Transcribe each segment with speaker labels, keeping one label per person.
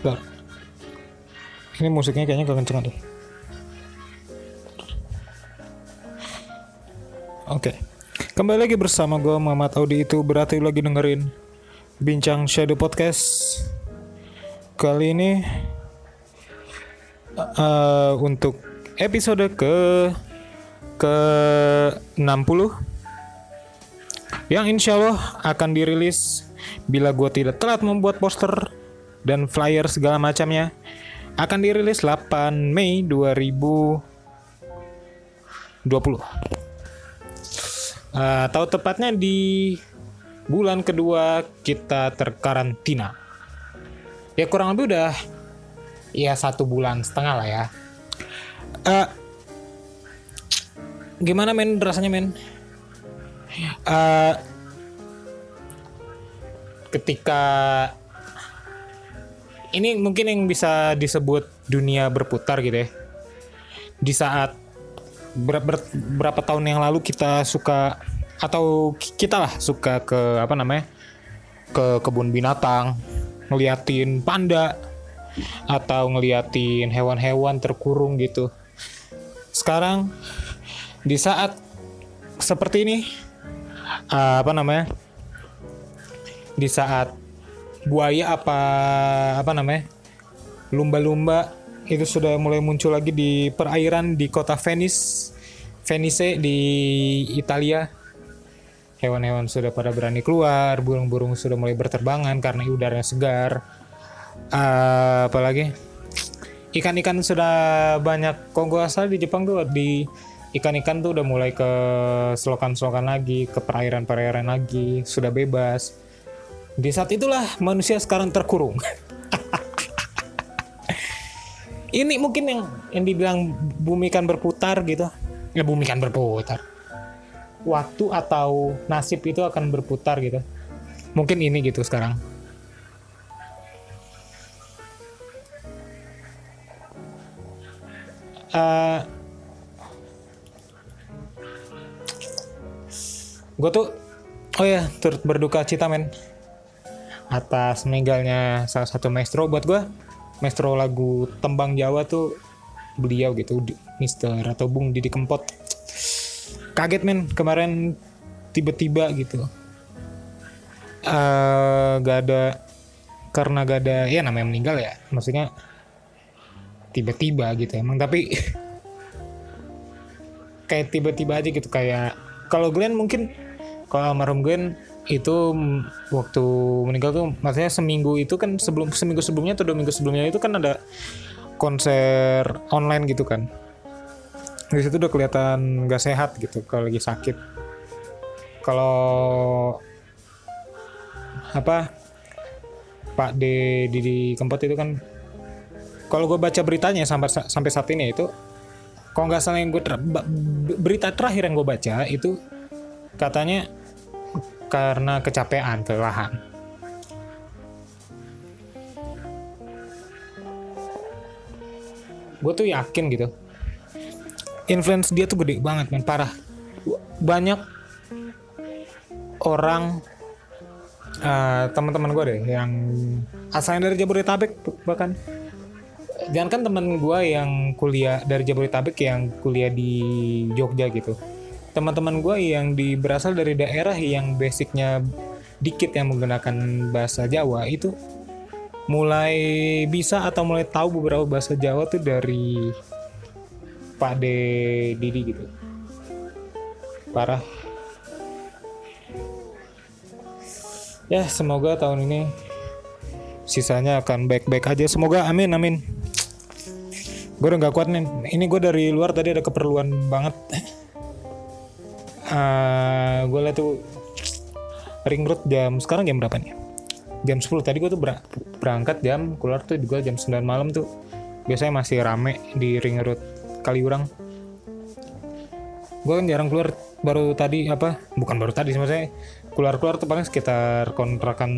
Speaker 1: Bentar. Ini musiknya kayaknya kekencengan deh. Oke. Kembali lagi bersama gue Muhammad Audi itu berarti lagi dengerin Bincang Shadow Podcast. Kali ini uh, untuk episode ke ke 60 yang insya Allah akan dirilis bila gue tidak telat membuat poster dan flyer segala macamnya akan dirilis 8 Mei 2020 uh, atau tepatnya di bulan kedua kita terkarantina. Ya kurang lebih udah ya satu bulan setengah lah ya. Uh, gimana men rasanya men? Uh, ketika ini mungkin yang bisa disebut dunia berputar gitu ya. Di saat ber, ber, berapa tahun yang lalu kita suka atau kita lah suka ke apa namanya ke kebun binatang ngeliatin panda atau ngeliatin hewan-hewan terkurung gitu. Sekarang di saat seperti ini uh, apa namanya di saat buaya apa apa namanya lumba-lumba itu sudah mulai muncul lagi di perairan di kota Venice Venice di Italia. Hewan-hewan sudah pada berani keluar burung-burung sudah mulai berterbangan karena udaranya segar. Uh, apalagi ikan-ikan sudah banyak kok gue asal di Jepang tuh di ikan-ikan tuh udah mulai ke selokan-selokan lagi ke perairan-perairan lagi sudah bebas di saat itulah manusia sekarang terkurung. Ini mungkin yang yang dibilang bumi kan berputar gitu. Ya bumi kan berputar. Waktu atau nasib itu akan berputar gitu. Mungkin ini gitu sekarang. Uh, gue tuh oh ya turut berduka cita men atas meninggalnya salah satu maestro. Buat gue maestro lagu tembang Jawa tuh beliau gitu Mister atau Bung Didi Kempot. Kaget men kemarin tiba-tiba gitu. Uh, gak ada karena gak ada ya namanya meninggal ya maksudnya tiba-tiba gitu emang. Tapi kayak tiba-tiba aja gitu kayak kalau Glenn mungkin kalau almarhum Glenn itu waktu meninggal tuh maksudnya seminggu itu kan sebelum seminggu sebelumnya atau dua minggu sebelumnya itu kan ada konser online gitu kan. Di situ udah kelihatan gak sehat gitu kalau lagi sakit. Kalau apa Pak D Didi Kempot itu kan kalau gue baca beritanya sampai sampai saat ini itu kalau nggak salah yang gue ter, berita terakhir yang gue baca itu katanya karena kecapean kelelahan. Gue tuh yakin gitu. Influence dia tuh gede banget men. Parah. Banyak orang uh, teman-teman gue deh yang asalnya dari Jabodetabek bahkan. Jangan kan teman gue yang kuliah dari Jabodetabek yang kuliah di Jogja gitu teman-teman gue yang di berasal dari daerah yang basicnya dikit yang menggunakan bahasa Jawa itu mulai bisa atau mulai tahu beberapa bahasa Jawa tuh dari Pak De Didi gitu. Parah. Ya semoga tahun ini sisanya akan baik-baik aja. Semoga amin amin. Gue udah gak kuat nih. Ini gue dari luar tadi ada keperluan banget uh, gue liat tuh ring road jam sekarang jam berapa nih? Jam 10 tadi gue tuh berangkat jam keluar tuh juga jam 9 malam tuh. Biasanya masih rame di ring road Kaliurang. Gue kan jarang keluar baru tadi apa bukan baru tadi maksudnya keluar keluar tuh paling sekitar kontrakan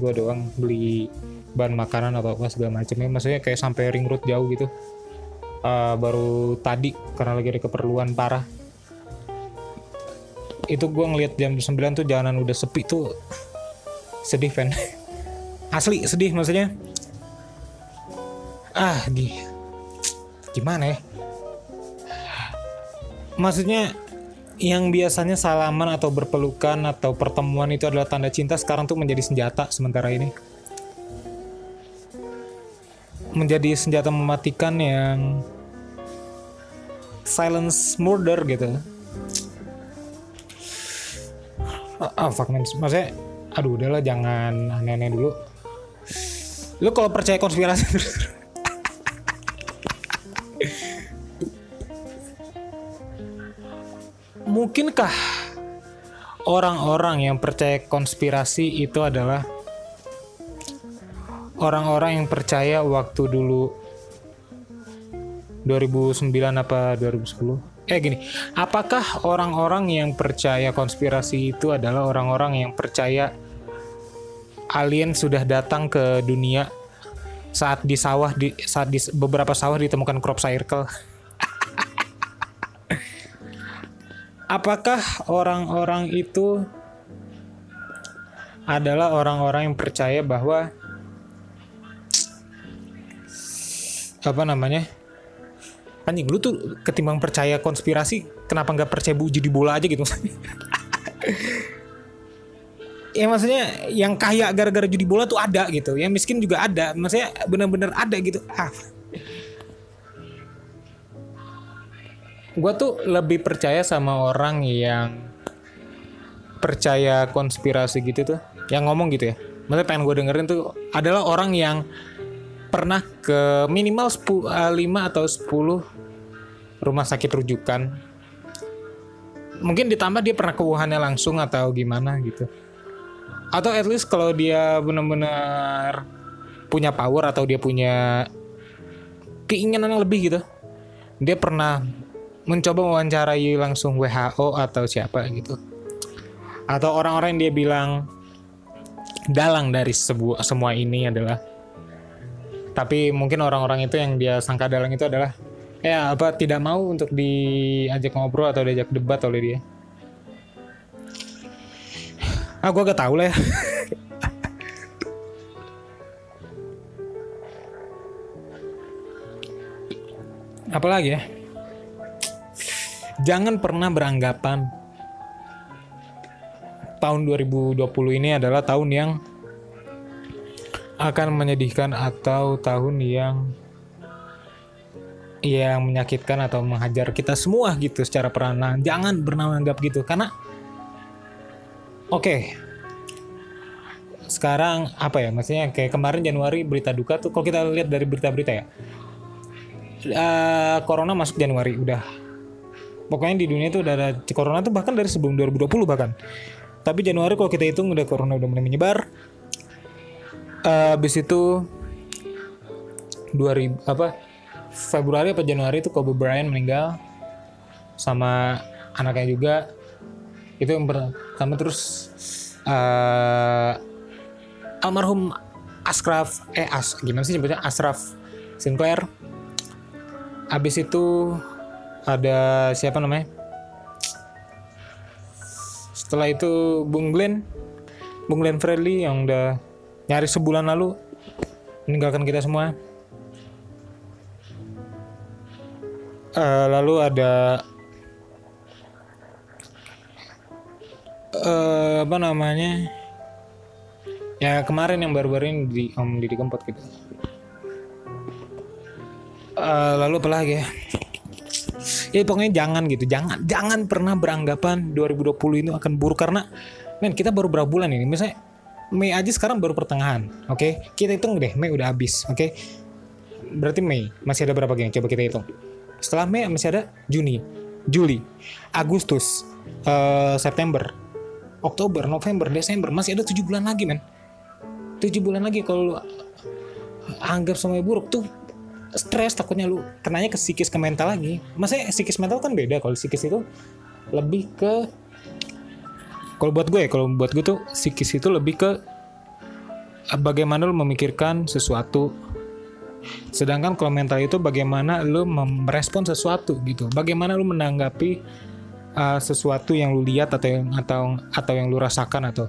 Speaker 1: gue doang beli bahan makanan atau apa segala macam ya maksudnya kayak sampai ring road jauh gitu. Uh, baru tadi karena lagi ada keperluan parah itu gue ngeliat jam 9 tuh jalanan udah sepi tuh. Sedih fan asli sedih maksudnya. Ah di gimana ya? Maksudnya yang biasanya salaman atau berpelukan atau pertemuan itu adalah tanda cinta sekarang tuh menjadi senjata sementara ini. Menjadi senjata mematikan yang silence murder gitu ah, ah fuck man. Maksudnya aduh udahlah jangan aneh-aneh dulu. Lu kalau percaya konspirasi mungkinkah orang-orang yang percaya konspirasi itu adalah orang-orang yang percaya waktu dulu 2009 apa 2010 eh gini. Apakah orang-orang yang percaya konspirasi itu adalah orang-orang yang percaya alien sudah datang ke dunia saat di sawah di saat di beberapa sawah ditemukan crop circle? Apakah orang-orang itu adalah orang-orang yang percaya bahwa apa namanya anjing lu tuh ketimbang percaya konspirasi kenapa nggak percaya bu judi bola aja gitu? Ya maksudnya yang kaya gara-gara judi bola tuh ada gitu. Yang miskin juga ada. Maksudnya bener-bener ada gitu. Ah. Gue tuh lebih percaya sama orang yang percaya konspirasi gitu tuh. Yang ngomong gitu ya. Maksudnya pengen gue dengerin tuh adalah orang yang pernah ke minimal 10, 5 eh, atau 10 rumah sakit rujukan. Mungkin ditambah dia pernah ke Wuhannya langsung atau gimana gitu. Atau at least kalau dia benar-benar punya power atau dia punya keinginan yang lebih gitu dia pernah mencoba mewawancarai langsung WHO atau siapa gitu. Atau orang-orang yang dia bilang dalang dari sebuah semua ini adalah tapi mungkin orang-orang itu yang dia sangka dalang itu adalah ya apa tidak mau untuk diajak ngobrol atau diajak debat oleh dia? Ah gue gak tau lah ya. Apalagi ya? Jangan pernah beranggapan. Tahun 2020 ini adalah tahun yang akan menyedihkan atau tahun yang yang menyakitkan atau menghajar kita semua gitu secara peranan. Jangan pernah menganggap gitu karena oke. Okay, sekarang apa ya maksudnya kayak kemarin Januari berita duka tuh kalau kita lihat dari berita-berita ya. Uh, corona masuk Januari udah pokoknya di dunia itu udah ada corona tuh bahkan dari sebelum 2020 bahkan tapi Januari kalau kita hitung udah corona udah mulai menyebar uh, habis itu 2000 apa Februari apa Januari itu Kobe Bryant meninggal sama anaknya juga. Itu yang pertama terus uh, almarhum Ashraf eh As gimana sih nyebutnya? Ashraf Sinclair. Abis itu ada siapa namanya? Setelah itu Bung Glenn Bung Glenn Fredly yang udah nyari sebulan lalu meninggalkan kita semua. Uh, lalu ada uh, apa namanya? Ya kemarin yang baru-baru ini di Om Didi Kempot gitu uh, lalu apa lagi ya? Ya pokoknya jangan gitu. Jangan jangan pernah beranggapan 2020 ini akan buruk. Karena men kita baru berapa bulan ini? Misalnya Mei aja sekarang baru pertengahan oke okay? kita hitung deh Mei udah habis oke okay? berarti Mei masih ada berapa geng coba kita hitung setelah Mei masih ada Juni Juli Agustus uh, September Oktober November Desember masih ada tujuh bulan lagi men tujuh bulan lagi kalau anggap semuanya buruk tuh stres takutnya lu kenanya ke psikis ke mental lagi maksudnya psikis mental kan beda kalau psikis itu lebih ke kalau buat gue ya kalau buat gue tuh psikis itu lebih ke eh, bagaimana lu memikirkan sesuatu. Sedangkan kalau mental itu bagaimana lu merespon sesuatu gitu. Bagaimana lu menanggapi uh, sesuatu yang lu lihat atau yang atau atau yang lu rasakan atau?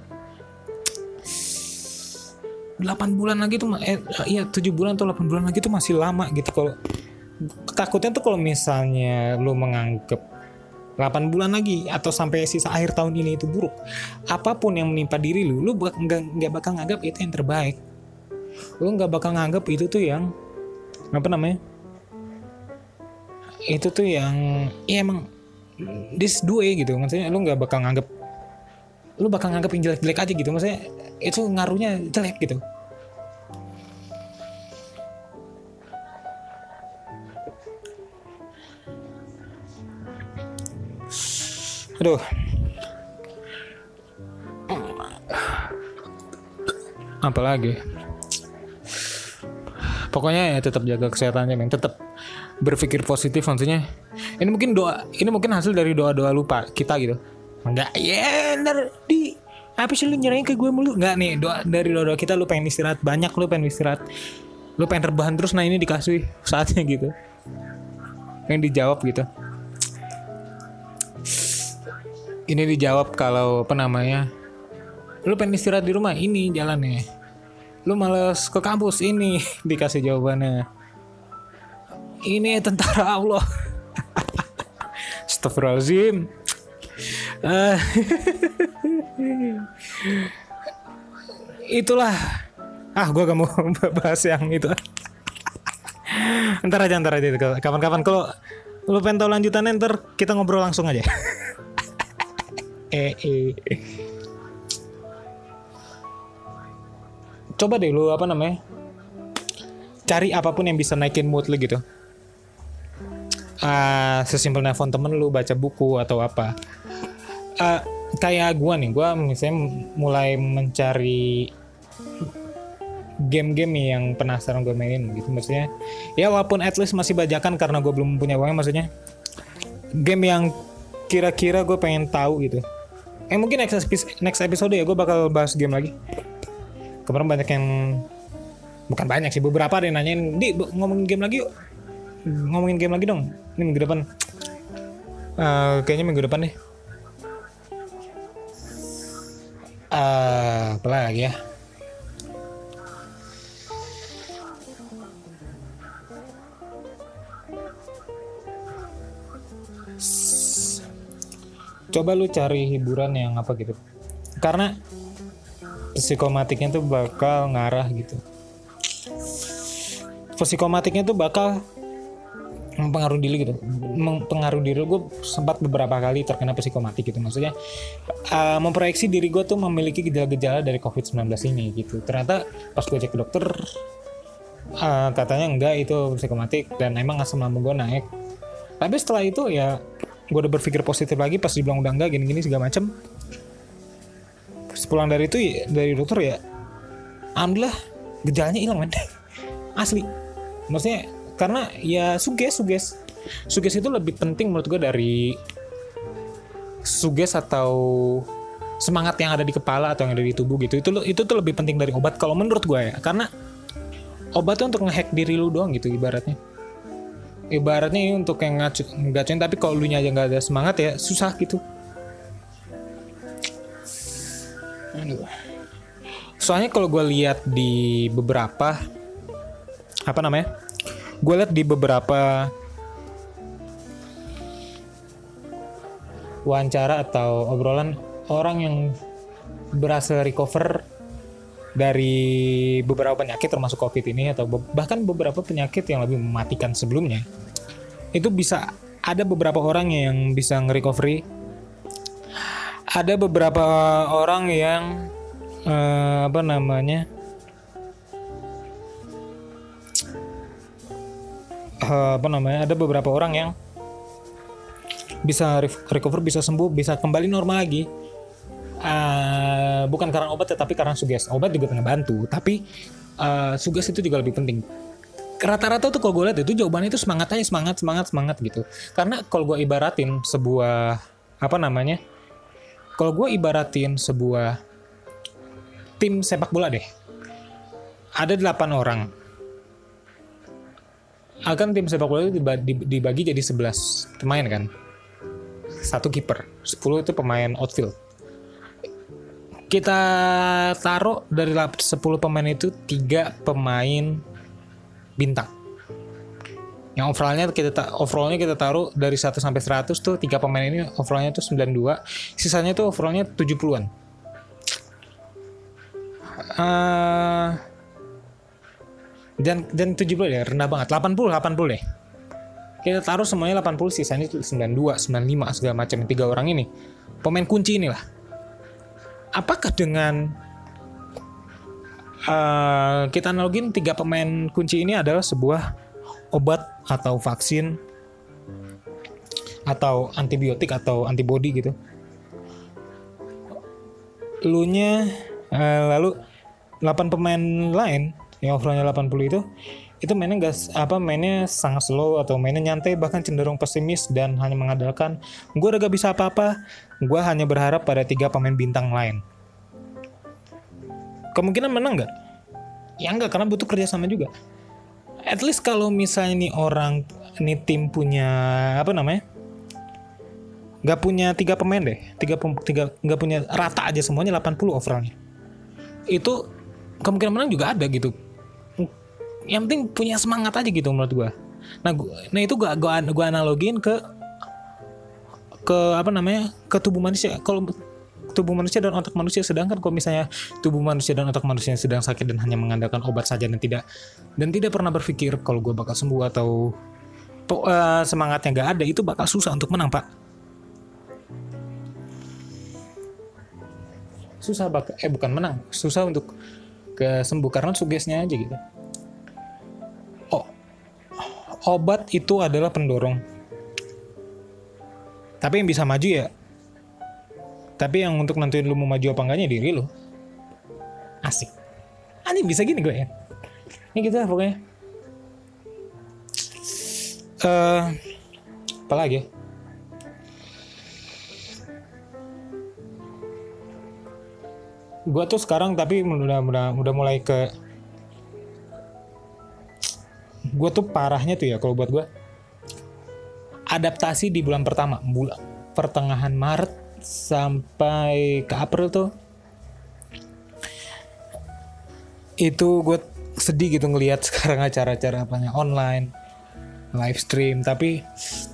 Speaker 1: 8 bulan lagi tuh eh iya 7 bulan atau 8 bulan lagi tuh masih lama gitu. Kalau takutnya tuh kalau misalnya lu menganggap 8 bulan lagi atau sampai sisa akhir tahun ini itu buruk. Apa pun yang menimpa diri lu lu nggak nggak bakal nganggap itu yang terbaik. Lu nggak bakal nganggap itu tuh yang apa namanya itu tuh yang ya emang this dua gitu. Maksudnya lu nggak bakal nganggap lu bakal nganggap yang jelek-jelek aja gitu. Maksudnya itu ngaruhnya jelek gitu aduh apalagi pokoknya ya tetap jaga kesehatannya men tetap berpikir positif maksudnya ini mungkin doa ini mungkin hasil dari doa doa lupa kita gitu Enggak, ya ntar di apa sih lu nyerahin ke gue mulu? Enggak nih, doa dari doa, doa kita lu pengen istirahat banyak, lu pengen istirahat. Lu pengen rebahan terus nah ini dikasih saatnya gitu. Yang dijawab gitu. Ini dijawab kalau apa namanya? Lu pengen istirahat di rumah, ini jalannya. Lu males ke kampus, ini dikasih jawabannya. Ini tentara Allah. Astagfirullahaladzim uh, itulah ah gue gak mau bahas yang itu ntar aja ntar aja kapan-kapan kalau lu pengen tahu lanjutannya ntar kita ngobrol langsung aja. Coba deh lu apa namanya? Cari apa pun yang bisa naikin mood lu gitu. Uh, sesimpel nelfon temen lu baca buku atau apa. Uh, kayak gue nih gue misalnya mulai mencari game-game yang penasaran gue mainin gitu. Maksudnya ya walaupun at least masih bajakan karena gue belum punya uangnya maksudnya game yang kira-kira gue pengen tahu gitu eh mungkin next episode, next episode ya gue bakal bahas game lagi. Kemarin banyak yang bukan banyak sih beberapa ada yang nanyain di ngomongin game lagi yuk. Ngomongin game lagi dong ini minggu depan. Uh, kayaknya minggu depan nih uh, apa lagi ya coba lu cari hiburan yang apa gitu. Karena psikomatiknya tuh bakal ngarah gitu. Psikomatiknya tuh bakal mempengaruhi diri gitu. Mempengaruhi diri. Gue sempat beberapa kali terkena psikomatik gitu. Maksudnya uh, memproyeksi diri gue tuh memiliki gejala-gejala dari covid-19 ini gitu. Ternyata pas gue cek ke dokter uh, katanya enggak itu psikomatik dan emang asam lambung gue naik. Tapi setelah itu ya gue udah berpikir positif lagi pas dibilang udah enggak gini-gini segala macem. Pulang dari itu dari dokter ya alhamdulillah gejalanya hilang men. Asli. Maksudnya karena ya suges suges. Suges itu lebih penting menurut gue dari suges atau semangat yang ada di kepala atau yang ada di tubuh gitu. Itu itu tuh lebih penting dari obat kalau menurut gue ya. Karena obatnya untuk ngehack diri lu doang gitu ibaratnya ibaratnya ini untuk yang ngacu ngacuin tapi kalau lu aja nggak ada semangat ya susah gitu. Soalnya kalau gue lihat di beberapa apa namanya gue lihat di beberapa wawancara atau obrolan orang yang berhasil recover dari beberapa penyakit termasuk covid ini atau bahkan beberapa penyakit yang lebih mematikan sebelumnya itu bisa ada beberapa orang yang bisa nge-recovery. Ada beberapa orang yang eh, apa namanya uh, apa namanya ada beberapa orang yang bisa recover bisa sembuh bisa kembali normal lagi uh, bukan karena obat tetapi karena suges. Obat juga bantu tapi uh, suges itu juga lebih penting. Rata-rata tuh kalau gue lihat itu jawabannya itu semangat aja semangat semangat semangat gitu. Karena kalau gue ibaratin sebuah apa namanya kalau gue ibaratin sebuah tim sepak bola deh ada delapan orang. Akan tim sepak bola itu dibagi jadi 11 pemain kan. Satu kiper 10 itu pemain outfield kita taruh dari lap- 10 pemain itu tiga pemain bintang. Yang overallnya kita ta- overallnya kita taruh dari 1 sampai 100 tuh tiga pemain ini overallnya tuh 92, sisanya tuh overallnya 70-an. Eh, dan dan 70 ya rendah banget. 80 80 deh. Kita taruh semuanya 80 sisanya itu 92 95 segala macam. Tiga orang ini. Pemain kunci inilah apakah dengan eh, kita analogin tiga pemain kunci ini adalah sebuah obat atau vaksin atau antibiotik atau antibody gitu? Lunya eh, lalu 8 pemain lain yang overallnya 80 itu itu mainnya gak apa mainnya sangat slow atau mainnya nyantai bahkan cenderung pesimis dan hanya mengandalkan gue udah gak bisa apa-apa gue hanya berharap pada tiga pemain bintang lain. Kemungkinan menang nggak? Ya enggak karena butuh kerjasama juga. At least kalau misalnya nih orang nih tim punya apa namanya? Nggak punya tiga pemain deh. Tiga tiga nggak punya rata aja semuanya 80 overallnya. Itu kemungkinan menang juga ada gitu. Yang penting punya semangat aja gitu menurut gua. Nah gua, nah itu gua, gua analogin ke ke apa namanya ke tubuh manusia. Kalau tubuh manusia dan otak manusia sedangkan kalau misalnya tubuh manusia dan otak manusia sedang sakit dan hanya mengandalkan obat saja dan tidak dan tidak pernah berpikir kalau gue bakal sembuh atau eh, semangatnya nggak ada itu bakal susah untuk menang pak. Susah bak eh bukan menang susah untuk ke sembuh karena sugesnya aja gitu. Oh obat itu adalah pendorong tapi yang bisa maju ya tapi yang untuk nentuin lu mau maju apa enggaknya diri lu. Asik. Anjing bisa gini gue ya? Ini gitu lah pokoknya. Eh apa lagi? Gue tuh sekarang tapi udah udah udah mulai ke gue tuh parahnya tuh ya kalau buat gue adaptasi di bulan pertama. Bulan pertengahan Maret sampai ke April tuh. Itu gue sedih gitu ngelihat sekarang acara-acara apanya online live stream. Tapi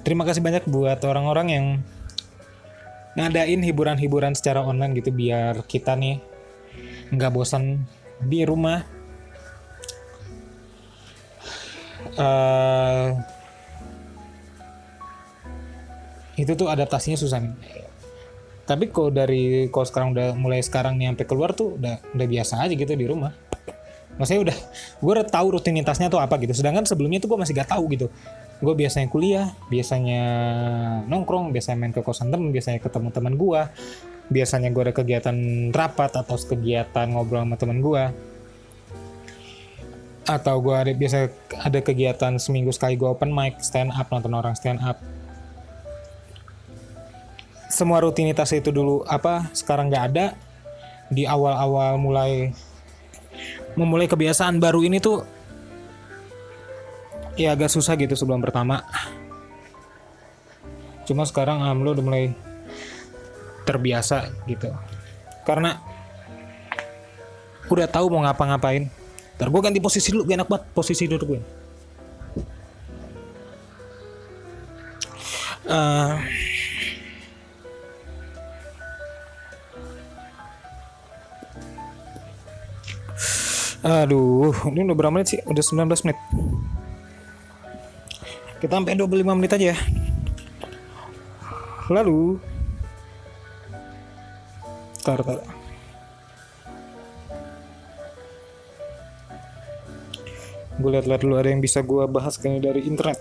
Speaker 1: terima kasih banyak buat orang-orang yang ngadain hiburan-hiburan secara online gitu biar kita nih nggak bosan di rumah. Eh, itu tuh adaptasinya susah nih. Tapi kalau dari kalau sekarang udah mulai sekarang nih sampai keluar tuh udah udah biasa aja gitu di rumah. Maksudnya udah gue udah tahu rutinitasnya tuh apa gitu. Sedangkan sebelumnya tuh gue masih gak tahu gitu. Gue biasanya kuliah, biasanya nongkrong, biasanya main ke kosan temen, biasanya ketemu teman gue. Biasanya gue ada kegiatan rapat atau kegiatan ngobrol sama teman gue atau gue ada biasa ada kegiatan seminggu sekali gue open mic stand up nonton orang stand up semua rutinitas itu dulu apa sekarang nggak ada. Di awal-awal mulai memulai kebiasaan baru ini tuh ya agak susah gitu sebelum pertama. Cuma sekarang alhamdulillah udah mulai terbiasa gitu. Karena udah tahu mau ngapa-ngapain. Ntar gue ganti posisi dulu, gue enak banget posisi duduk gue. Eh, aduh, ini udah berapa menit sih? Udah 19 menit. Kita sampai 25 menit aja ya. Lalu Tar, tar. gue lihat-lihat dulu ada yang bisa gue bahas kayaknya dari internet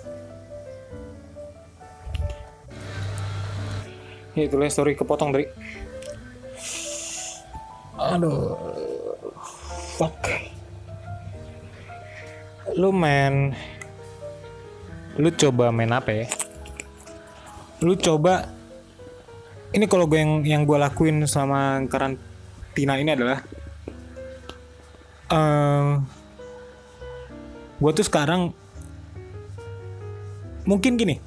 Speaker 1: ya itulah story kepotong dari aduh fuck lu main lu coba main apa ya? Lu coba ini kalau gue yang yang gue lakuin selama karantina ini adalah eh gue tuh sekarang mungkin gini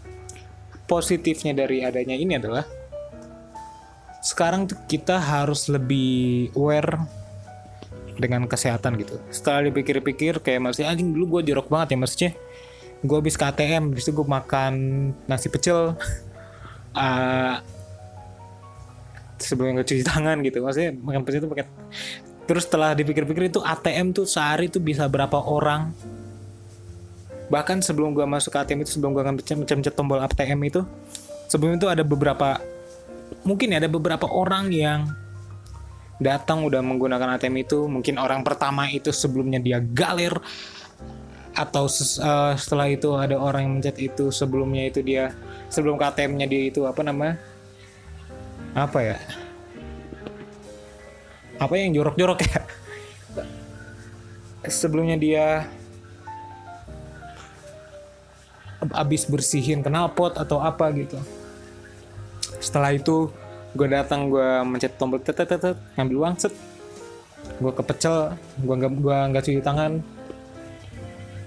Speaker 1: positifnya dari adanya ini adalah sekarang tuh kita harus lebih aware dengan kesehatan gitu. Setelah dipikir-pikir kayak masih anjing dulu gue jorok banget ya maksudnya. Gue habis ke ATM, habis itu gue makan nasi pecel. uh, sebelum cuci tangan gitu. Maksudnya makan pecel itu pakai Terus setelah dipikir-pikir itu ATM tuh sehari tuh bisa berapa orang? Bahkan sebelum gue masuk ke ATM itu sebelum gue mencet tombol ATM itu sebelum itu ada beberapa mungkin ya ada beberapa orang yang datang udah menggunakan ATM itu mungkin orang pertama itu sebelumnya dia galer atau uh, setelah itu ada orang yang mencet itu sebelumnya itu dia sebelum ke ATM-nya dia itu apa nama? Apa ya? Apa yang jorok-jorok ya? Sebelumnya dia abis bersihin knalpot atau apa gitu. Setelah itu gue datang gue mencet tombol tet tet tet ngambil uang set. Gue kepecel gue nggak gue nggak cuci tangan.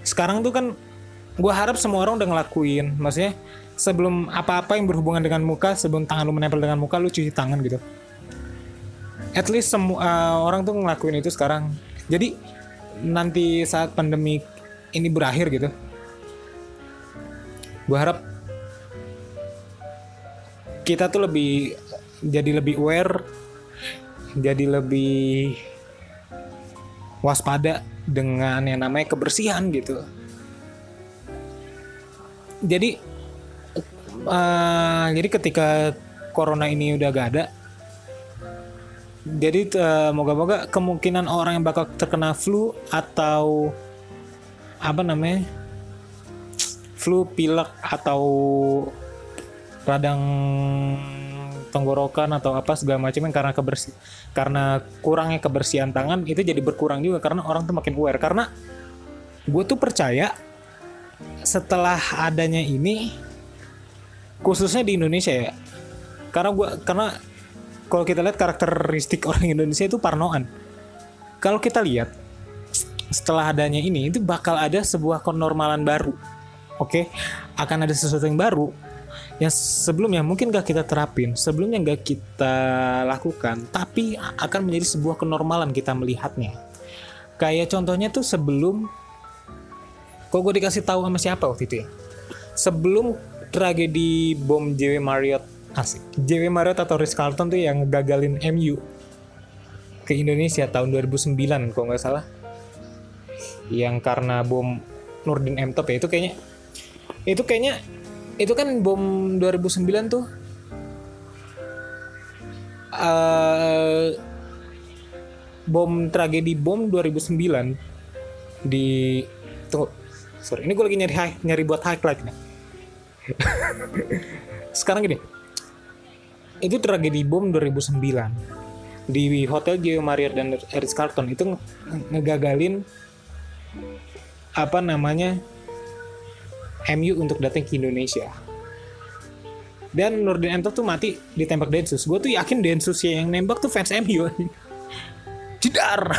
Speaker 1: Sekarang tuh kan gue harap semua orang udah ngelakuin. Maksudnya sebelum apa-apa yang berhubungan dengan muka sebelum tangan lu menempel dengan muka lu cuci tangan gitu. At least semua uh, orang tuh ngelakuin itu sekarang. Jadi nanti saat pandemi ini berakhir gitu gue harap kita tuh lebih jadi lebih aware jadi lebih waspada dengan yang namanya kebersihan gitu. Jadi uh, jadi ketika corona ini udah gak ada jadi uh, moga-moga kemungkinan orang yang bakal terkena flu atau apa namanya flu pilek atau radang tenggorokan atau apa segala macam yang karena kebersih karena kurangnya kebersihan tangan itu jadi berkurang juga karena orang tuh makin aware karena gue tuh percaya setelah adanya ini khususnya di Indonesia ya karena gue karena kalau kita lihat karakteristik orang Indonesia itu parnoan. Kalau kita lihat setelah adanya ini itu bakal ada sebuah kenormalan baru. Oke, okay? akan ada sesuatu yang baru yang sebelumnya mungkin gak kita terapin, sebelumnya gak kita lakukan, tapi akan menjadi sebuah kenormalan kita melihatnya. Kayak contohnya tuh sebelum, kok gue dikasih tahu sama siapa waktu itu ya? Sebelum tragedi bom JW Marriott Asik. JW Marriott atau Ritz Carlton tuh yang gagalin MU ke Indonesia tahun 2009 kalau nggak salah. Yang karena bom Nurdin M ya itu kayaknya itu kayaknya itu kan bom 2009 tuh. Uh, bom tragedi bom 2009 di tunggu sorry ini gue lagi nyari nyari buat highlight nih. Sekarang gini itu tragedi bom 2009 di hotel Geo Marriott dan Ritz Carlton itu ngegagalin apa namanya MU untuk datang ke Indonesia. Dan Nurdin Ento tuh mati ditembak Densus. Gue tuh yakin Densus ya yang nembak tuh fans MU jedar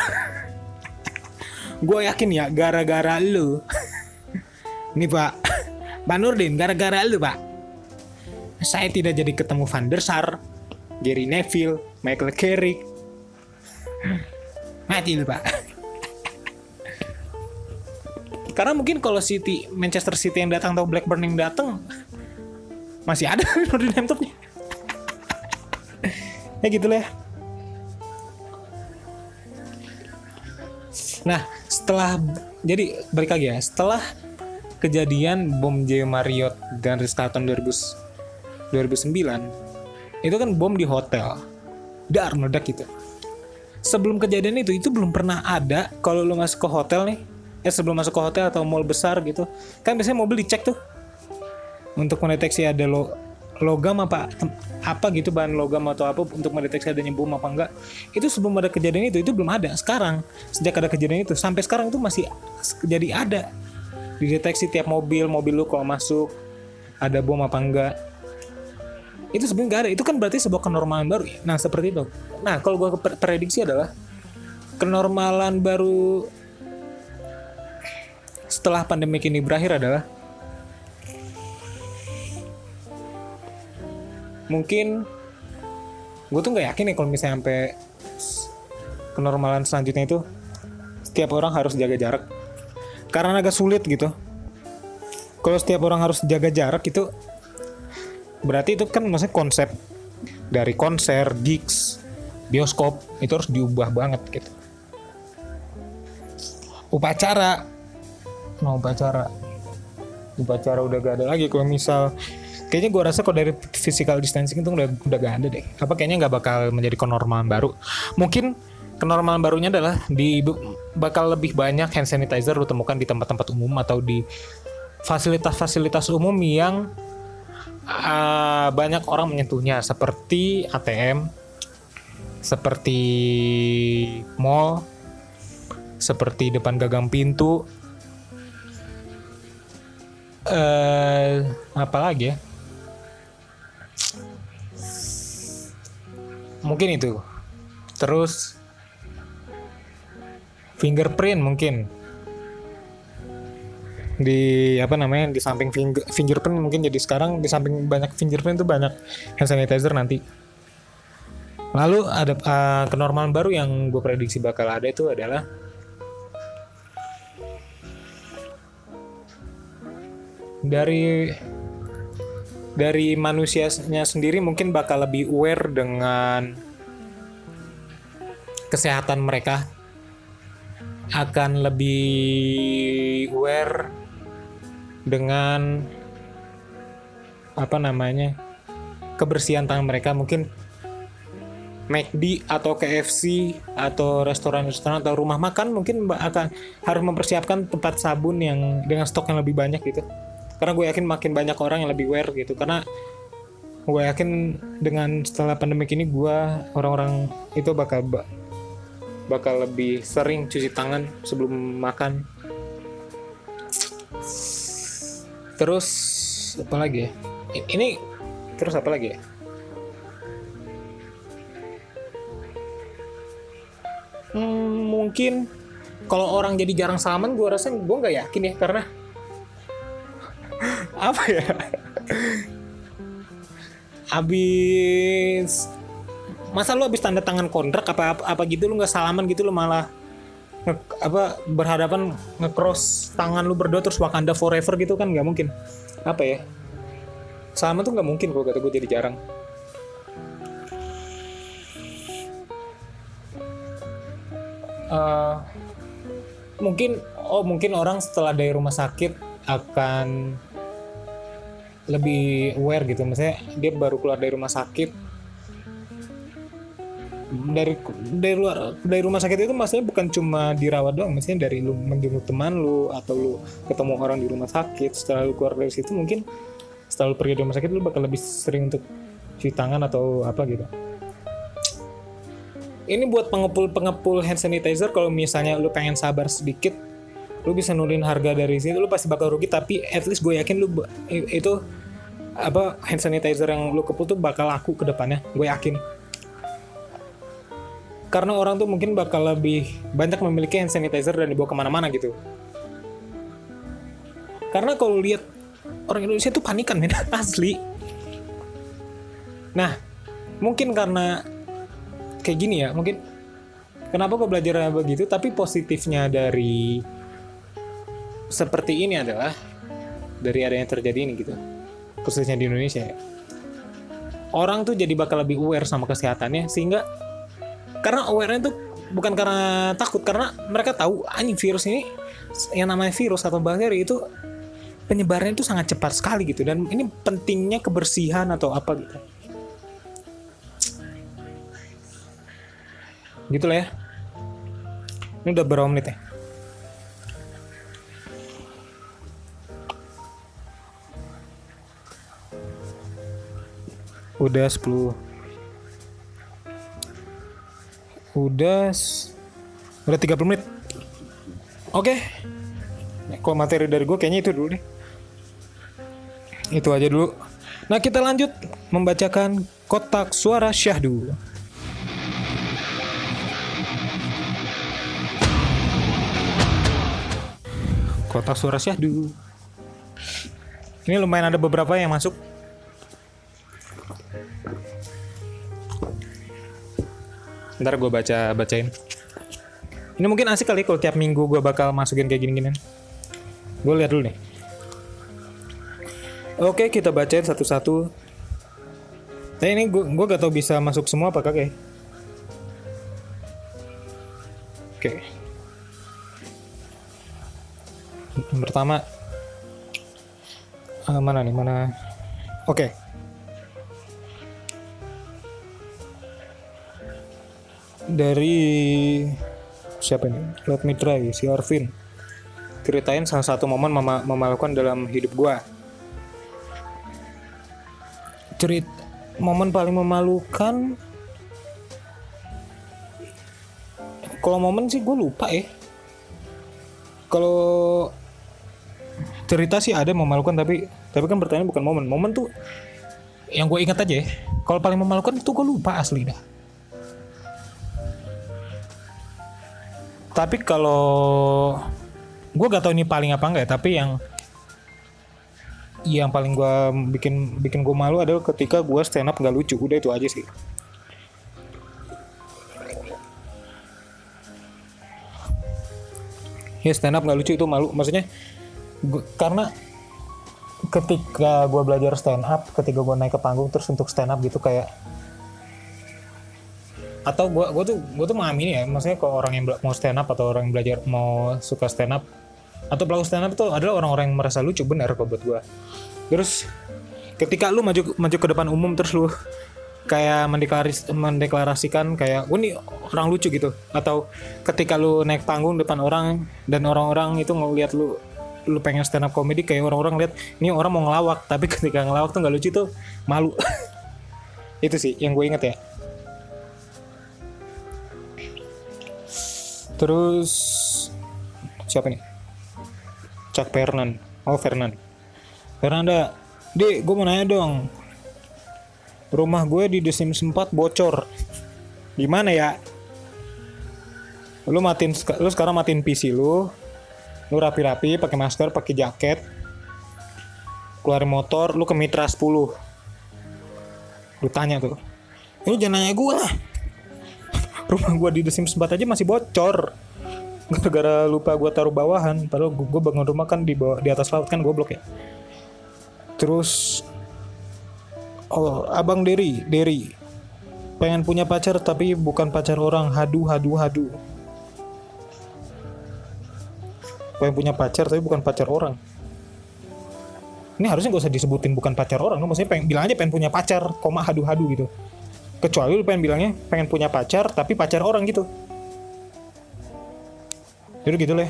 Speaker 1: gue yakin ya gara-gara lu. Nih pak. Pak Nurdin gara-gara lu pak. Saya tidak jadi ketemu Van der Sar, Gary Neville, Michael Carrick. Mati lu pak. Karena mungkin kalau City, Manchester City yang datang atau Blackburn yang datang masih ada Nordin laptopnya. ya gitu lah ya. Nah, setelah jadi balik lagi ya, setelah kejadian bom J Marriott dan Ritz Carlton 2000 2009 itu kan bom di hotel dar meledak gitu sebelum kejadian itu itu belum pernah ada kalau lu masuk ke hotel nih ya sebelum masuk ke hotel atau mall besar gitu kan biasanya mobil dicek tuh. Untuk mendeteksi ada lo logam apa apa gitu bahan logam atau apa untuk mendeteksi adanya bom apa enggak. Itu sebelum ada kejadian itu itu belum ada. Sekarang sejak ada kejadian itu sampai sekarang itu masih jadi ada. Dideteksi tiap mobil mobil lu kalau masuk ada bom apa enggak. Itu sebenarnya nggak ada. Itu kan berarti sebuah kenormalan baru. Nah seperti itu. Nah kalau gue prediksi adalah kenormalan baru setelah pandemi ini berakhir adalah mungkin gue tuh nggak yakin nih kalau misalnya sampai kenormalan selanjutnya itu setiap orang harus jaga jarak. Karena agak sulit gitu. Kalau setiap orang harus jaga jarak itu berarti itu kan maksudnya konsep dari konser gigs bioskop itu harus diubah banget gitu. Upacara nah upacara. Upacara udah gak ada lagi kalau misal. Kayaknya gue rasa kalau dari physical distancing itu udah udah gak ada deh. Apa kayaknya nggak bakal menjadi kenormalan baru. Mungkin kenormalan barunya adalah di bakal lebih banyak hand sanitizer lu temukan di tempat-tempat umum atau di fasilitas-fasilitas umum yang uh, banyak orang menyentuhnya. Seperti ATM seperti mall seperti depan gagang pintu eh apa lagi ya? Mungkin itu. Terus fingerprint mungkin. Di apa namanya di samping finger, fingerprint mungkin. Jadi sekarang di samping banyak fingerprint itu banyak hand sanitizer nanti. Lalu ada uh, kenormalan baru yang gue prediksi bakal ada itu adalah dari dari manusianya sendiri mungkin bakal lebih aware dengan kesehatan mereka. Akan lebih aware dengan apa namanya kebersihan tangan mereka. Mungkin McD atau KFC atau restoran-restoran atau rumah makan mungkin akan harus mempersiapkan tempat sabun yang dengan stok yang lebih banyak gitu karena gue yakin makin banyak orang yang lebih aware gitu. Karena gue yakin dengan setelah pandemi ini gue orang-orang itu bakal bakal lebih sering cuci tangan sebelum makan. Terus apa lagi ya? Ini terus apa lagi ya? Hmm, mungkin kalau orang jadi jarang salaman gue rasa gue nggak yakin ya. Karena apa ya? Abis masa lu abis tanda tangan kontrak apa apa, apa gitu lu nggak salaman gitu lu malah nge, apa berhadapan ngecross tangan lu berdua terus Wakanda forever gitu kan nggak mungkin. Apa ya? Salaman tuh nggak mungkin kalau kata gue jadi jarang. Uh, mungkin oh mungkin orang setelah dari rumah sakit akan lebih aware gitu. Misalnya dia baru keluar dari rumah sakit. Dari dari luar dari rumah sakit itu maksudnya bukan cuma dirawat doang. Maksudnya dari lu menjenguk teman lu atau lu ketemu orang di rumah sakit setelah lu keluar dari situ mungkin setelah lu pergi dari rumah sakit lu bakal lebih sering untuk cuci tangan atau apa gitu. Ini buat pengepul-pengepul hand sanitizer. Kalau misalnya lu pengen sabar sedikit lu bisa nurunin harga dari sini lu pasti bakal rugi. Tapi at least gue yakin lu itu apa hand sanitizer yang lu kepul tuh bakal laku ke depannya gue yakin. Karena orang tuh mungkin bakal lebih banyak memiliki hand sanitizer dan dibawa ke mana-mana gitu. Karena kalau lihat orang Indonesia tuh panikan men asli. Nah mungkin karena kayak gini ya mungkin kenapa kok belajar begitu tapi positifnya dari seperti ini adalah dari ada yang terjadi ini gitu khususnya di Indonesia ya. Orang tuh jadi bakal lebih aware sama kesehatannya sehingga karena awarenya tuh bukan karena takut karena mereka tahu anjing virus ini yang namanya virus atau bakteri itu penyebarannya itu sangat cepat sekali gitu. Dan ini pentingnya kebersihan atau apa gitu. Gitu lah ya. Ini udah berapa menit ya udah 10 udah udah 30 menit. Oke. Okay. kalau materi dari gue kayaknya itu dulu deh. Itu aja dulu. Nah kita lanjut membacakan kotak suara syahdu. Kotak suara syahdu. Ini lumayan ada beberapa yang masuk ntar gue baca bacain. Ini mungkin asik kali kalau tiap minggu gue bakal masukin kayak gini-ginian. Gue lihat dulu nih. Oke kita bacain satu-satu. Nah ini gue gak tau bisa masuk semua apa kagak ya? Oke. Yang pertama eh, mana nih mana? Oke dari siapa nih Let me try si Arvin ceritain salah satu momen mema memalukan dalam hidup gua. Cerit momen paling memalukan kalau momen sih gue lupa ya kalau cerita sih ada memalukan tapi tapi kan pertanyaan bukan momen. Momen tuh yang gue ingat aja ya kalau paling memalukan itu gue lupa asli dah tapi kalau gue gak tau ini paling apa enggak ya, tapi yang yang paling gue bikin bikin gue malu adalah ketika gue stand up nggak lucu. Udah itu aja sih. Ya stand up nggak lucu itu malu. Maksudnya gua, karena ketika gue belajar stand up ketika gue naik ke panggung terus untuk stand up gitu kayak atau gue gue tuh gue tuh mengamini ya maksudnya kalau orang yang mau stand up atau orang yang belajar mau suka stand up atau pelaku stand up itu adalah orang-orang yang merasa lucu benar kok buat gue terus ketika lu maju maju ke depan umum terus lu kayak mendeklaris, mendeklarasikan kayak gue nih orang lucu gitu. Atau ketika lu naik panggung depan orang dan orang-orang itu ngeliat lu lu pengen stand up comedy kayak orang-orang lihat ini orang mau ngelawak tapi ketika ngelawak tuh nggak lucu tuh malu. Itu sih yang gue inget ya terus siapa nih? Cak Fernan oh Fernan Fernanda Di, gue mau nanya dong. Rumah gue di The Sims 4 bocor. Gimana ya? Lu matiin lu sekarang matiin PC lu. Lu rapi-rapi pakai masker pakai jaket. Keluarin motor lu ke Mitra 10 lu tanya tuh. Ini jangan nanya gue lah rumah gue di The Sims 4 aja masih bocor. Gara-gara lupa gue taruh bawahan. Padahal gue bangun rumah kan di bawah di atas laut kan goblok ya. Terus oh abang Derry Derry. Pengen punya pacar tapi bukan pacar orang. Hadu hadu hadu. Pengen punya pacar tapi bukan pacar orang. Ini harusnya gak usah disebutin bukan pacar orang. Maksudnya pengen bilang aja pengen punya pacar koma hadu hadu gitu kecuali lu pengen bilangnya pengen punya pacar tapi pacar orang gitu. Jadi gitu lah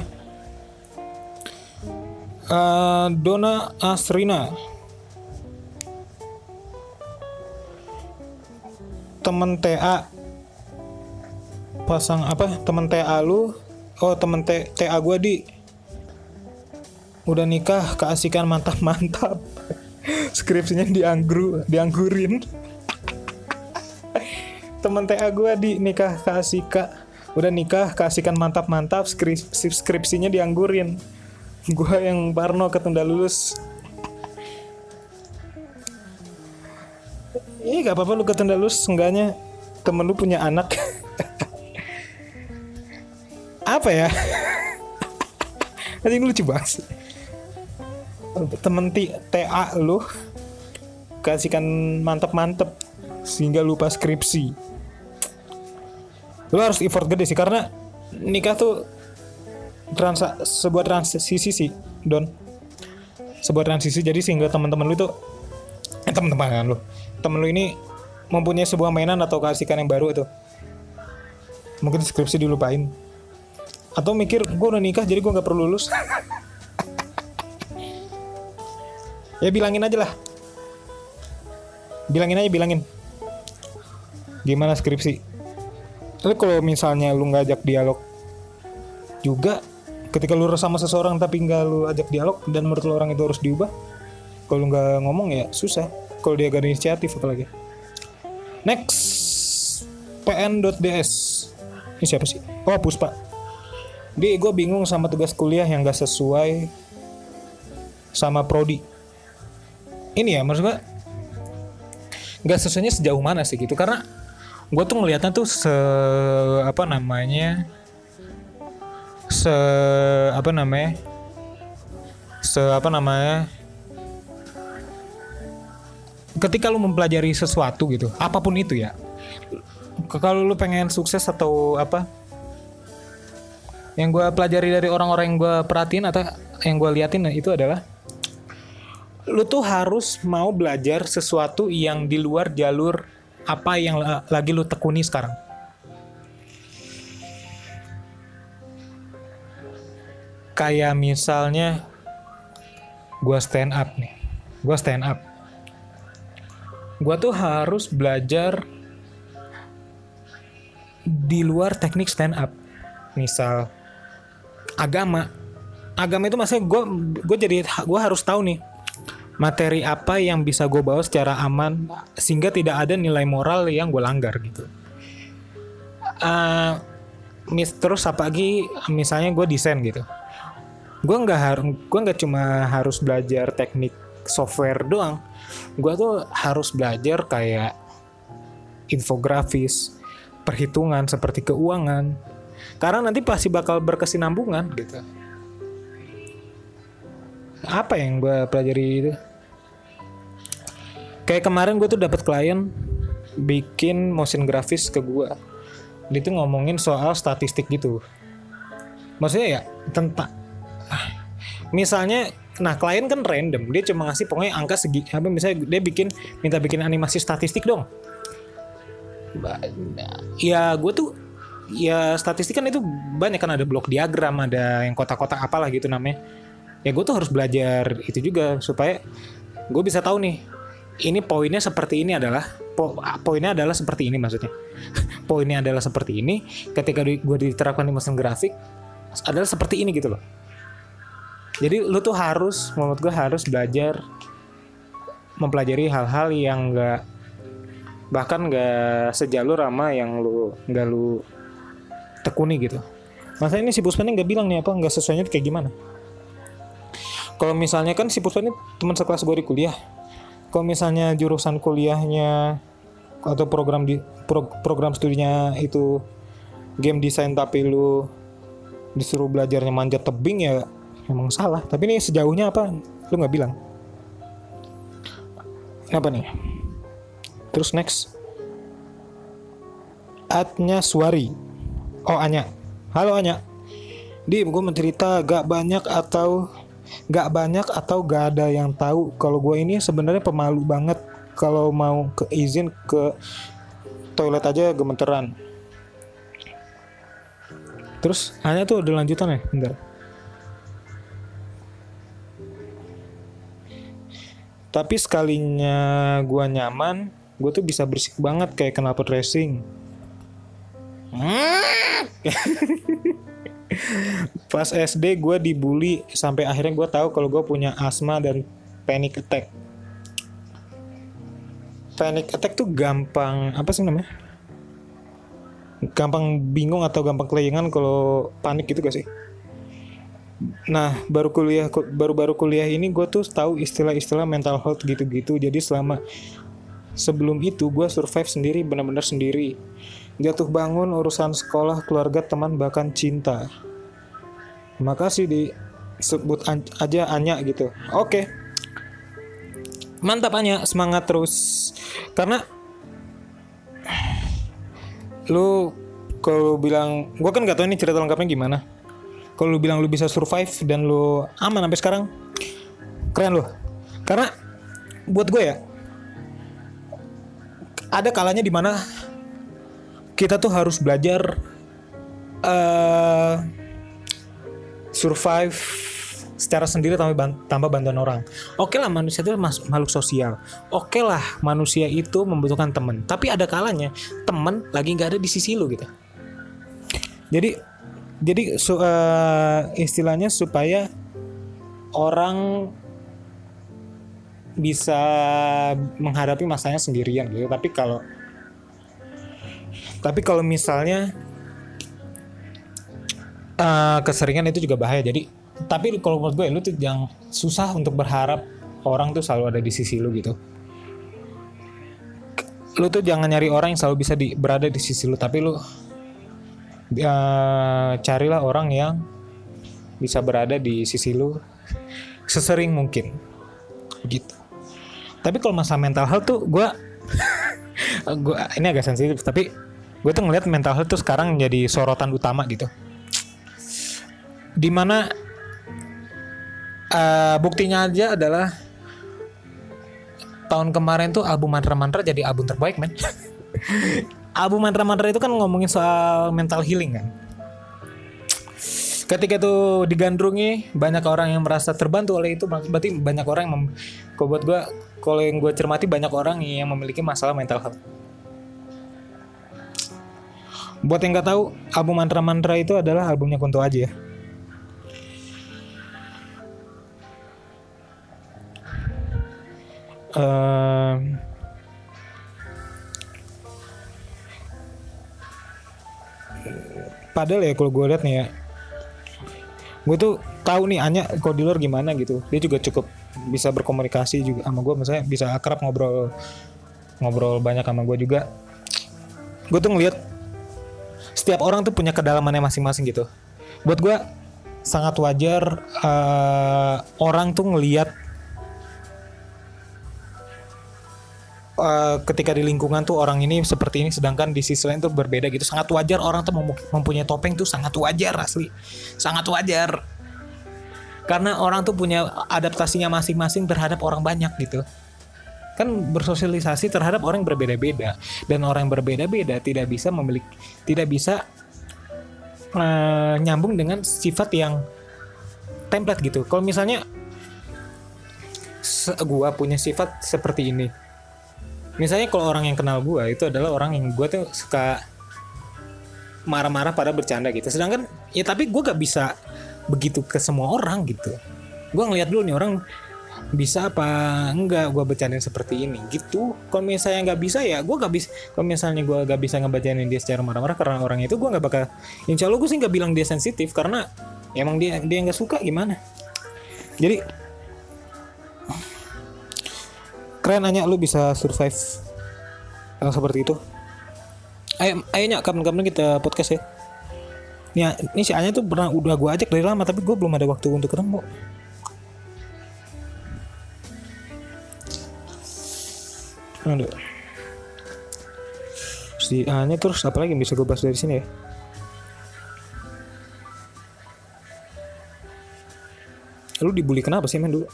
Speaker 1: uh, Dona Asrina. Temen TA pasang apa? Temen TA lu. Oh temen T, TA gue di. Udah nikah keasikan mantap mantap skripsinya dianggru dianggurin temen TA gue di nikah keasika udah nikah keasikan mantap mantap skripsi skripsinya dianggurin. Gue yang Parno ketunda lulus. Ih gak apa-apa lu ketunda lulus Enggaknya temen lu punya anak. Apa ya? Nanti ini lucu banget Temen TA lu Kasihkan mantep-mantep Sehingga lupa skripsi Lu harus effort gede sih Karena nikah tuh transa sebuah transisi sih Don. Sebuah transisi jadi sehingga teman-teman lu tuh eh teman-teman lu temen lu ini mempunyai sebuah mainan atau keasikan yang baru itu. Mungkin skripsi dilupain. Atau mikir gue udah nikah jadi gue nggak perlu lulus. Ya bilangin aja lah. Bilangin aja bilangin. Gimana skripsi tapi kalau misalnya lu nggak ajak dialog juga ketika lu sama seseorang tapi nggak lu ajak dialog dan menurut lu orang itu harus diubah kalau nggak ngomong ya susah. Kalau dia gak ada inisiatif apalagi. Next pn.ds ini siapa sih? Oh puspa di gue bingung sama tugas kuliah yang gak sesuai sama prodi. Ini ya maksud gue gak sesuainya sejauh mana sih gitu? Karena gue tuh ngelihatnya tuh se apa namanya se apa namanya se apa namanya ketika lu mempelajari sesuatu gitu apa pun itu ya kalau lu pengen sukses atau apa yang gue pelajari dari orang-orang yang gue perhatiin atau yang gue liatin itu adalah lu tuh harus mau belajar sesuatu yang di luar jalur apa yang lagi lu tekuni sekarang. Kayak misalnya gue stand up nih, gue stand up. Gue tuh harus belajar di luar teknik stand up. Misal agama, agama itu maksudnya gue gue jadi gue harus tahu nih materi apa yang bisa gue bawa secara aman sehingga tidak ada nilai moral yang gue langgar gitu. Uh, mis terus apa lagi misalnya gue desain gitu. Gue nggak harus gue nggak cuma harus belajar teknik software doang. Gue tuh harus belajar kayak infografis, perhitungan seperti keuangan. Karena nanti pasti bakal berkesinambungan gitu apa yang gue pelajari itu kayak kemarin gue tuh dapat klien bikin motion grafis ke gue dia tuh ngomongin soal statistik gitu. Maksudnya ya tentang misalnya nah klien kan random. Dia cuma ngasih pokoknya angka segi apa misalnya dia bikin minta bikin animasi statistik dong. Ya gue tuh ya statistik kan itu banyak kan ada blok diagram ada yang kotak-kotak apalah gitu namanya. Ya gue tuh harus belajar itu juga supaya gue bisa tahu nih ini poinnya seperti ini adalah po, poinnya adalah seperti ini maksudnya. Poinnya adalah seperti ini ketika gue diterapkan di mesin grafik adalah seperti ini gitu loh. Jadi lu tuh harus menurut gue harus belajar mempelajari hal-hal yang enggak bahkan enggak sejalur sama yang lu enggak lu tekuni gitu. Masa ini si Puspa ini nggak bilang nih apa nggak sesuainya kayak gimana. Kalau misalnya kan si Puspa ini teman sekelas gue di kuliah kalau misalnya jurusan kuliahnya atau program di pro, program studinya itu game design tapi lu disuruh belajarnya manjat tebing ya emang salah. Tapi ini sejauhnya apa? Lu nggak bilang? Apa nih? Terus next. Atnya Suari oh Anya. Halo Anya. Di gue mencerita gak banyak atau gak banyak atau gak ada yang tahu kalau gue ini sebenarnya pemalu banget kalau mau ke izin ke toilet aja gemeteran. Terus hanya tuh ada lanjutan ya bentar. Tapi sekalinya gue nyaman gue tuh bisa bersih banget kayak knalpot racing pas SD gue dibully sampai akhirnya gue tahu kalau gue punya asma dan panic attack. Panic attack tuh gampang apa sih namanya? Gampang bingung atau gampang kelayangan kalau panik gitu gak sih? Nah baru kuliah baru-baru kuliah ini gue tuh tahu istilah-istilah mental health gitu-gitu. Jadi selama sebelum itu gue survive sendiri benar-benar sendiri jatuh bangun urusan sekolah keluarga teman bahkan cinta. Makasih disebut aja Anya gitu. Oke. Mantap Anya. Semangat terus. Karena lu kalau bilang gue kan gak tahu ini cerita lengkapnya gimana. Kalau lu bilang lu bisa survive dan lu aman sampai sekarang keren lu. Karena buat gue ya ada kalanya di mana kita tuh harus belajar uh, survive secara sendiri tanpa, tanpa bantuan orang. Oke lah manusia itu makhluk sosial. Oke lah manusia itu membutuhkan teman. Tapi ada kalanya teman lagi nggak ada di sisi lu gitu. Jadi jadi su, uh, istilahnya supaya orang bisa menghadapi masanya sendirian gitu. Tapi kalau tapi kalau misalnya uh, keseringan itu juga bahaya. Jadi tapi kalau menurut gue lu tuh yang susah untuk berharap orang tuh selalu ada di sisi lu gitu. Lu tuh jangan nyari orang yang selalu bisa di, berada di sisi lu. Tapi lu uh, carilah orang yang bisa berada di sisi lu sesering mungkin. Gitu. Tapi kalau masalah mental health tuh gue gua ini agak sensitif tapi gue tuh ngeliat mental health tuh sekarang jadi sorotan utama gitu. Di mana uh, buktinya aja adalah tahun kemarin tuh album Mantra Mantra jadi album terbaik men. Album Mantra Mantra itu kan ngomongin soal mental healing kan. Ketika itu digandrungi banyak orang yang merasa terbantu oleh itu berarti banyak orang yang mem- buat gue kalau yang gue cermati banyak orang yang memiliki masalah mental health buat yang nggak tahu album mantra mantra itu adalah albumnya Kunto aja ya. Padahal ya kalau gue lihat nih ya gue tuh tahu nih Anya kalau di luar gimana gitu. Dia juga cukup bisa berkomunikasi juga sama gue misalnya bisa akrab ngobrol ngobrol banyak sama gue juga. Gue tuh ngeliat setiap orang tuh punya kedalamannya masing-masing gitu. Buat gue sangat wajar uh, orang tuh ngeliat uh, ketika di lingkungan tuh orang ini seperti ini sedangkan di sisi lain tuh berbeda gitu. Sangat wajar orang tuh mempunyai topeng tuh sangat wajar asli. Sangat wajar. Karena orang tuh punya adaptasinya masing-masing terhadap orang banyak gitu kan bersosialisasi terhadap orang yang berbeda-beda. Dan orang yang berbeda-beda tidak bisa memiliki tidak bisa uh, nyambung dengan sifat yang template gitu. Kalau misalnya gua punya sifat seperti ini. Misalnya kalau orang yang kenal gue itu adalah orang yang gue tuh suka marah-marah pada bercanda gitu. Sedangkan ya tapi gue gak bisa begitu ke semua orang gitu. Gue ngeliat dulu nih orang bisa apa enggak gue bercanda seperti ini? Gitu. Kalau misalnya nggak bisa ya gue gak bisa kalau misalnya gue gak bisa ngebacain dia secara marah-marah karena orang itu gue nggak bakal insya Allah gue sih nggak bilang dia sensitif karena emang dia dia nggak suka gimana? Jadi keren nanya lu bisa survive yang seperti itu. Ayo ayo nyak kapan-kapan kita podcast ya. Ini, ini si Anya tuh pernah udah gue ajak dari lama tapi gue belum ada waktu untuk ketemu Aduh. Si Anya terus apa lagi yang bisa gue bahas dari sini ya? Lu dibully kenapa sih men dulu?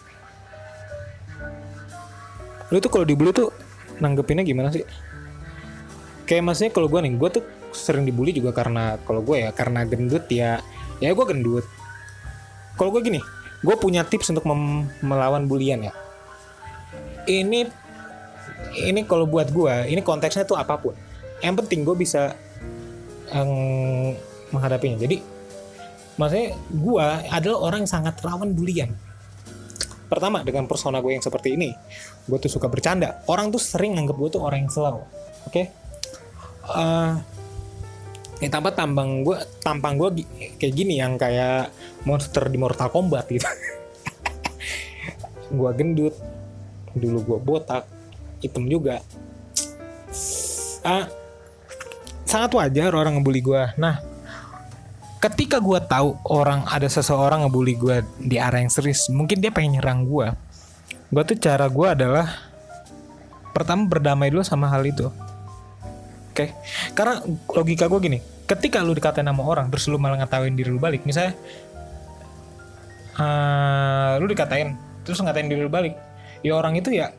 Speaker 1: Lu tuh kalau dibully tuh nanggepinnya gimana sih? Kayak maksudnya kalau gue nih, gue tuh sering dibully juga karena kalau gue ya karena gendut ya, ya gue gendut. Kalau gue gini, gue punya tips untuk melawan bulian ya. Ini ini kalau buat gue, ini konteksnya tuh apa pun. Yang penting gue bisa um, menghadapinya. Jadi maksudnya gue adalah orang yang sangat rawan bulian. Pertama dengan persona gue yang seperti ini, gue tuh suka bercanda. Orang tuh sering nganggap gue tuh orang yang slow. Oke? Okay? Uh, ya tanpa tampang gue tampang gue kayak gini yang kayak monster di Mortal Kombat gitu gue gendut dulu gue botak hitam juga. Uh, sangat wajar orang ngebully gue nah ketika gue tahu orang ada seseorang ngebully gue di arah yang serius mungkin dia pengen nyerang gue gue tuh cara gue adalah pertama berdamai dulu sama hal itu. Oke, okay? karena logika gue gini, ketika lu dikatain sama orang terus lu malah ngetawain diri lu balik, misalnya uh, lu dikatain terus ngatain diri lu balik, ya orang itu ya,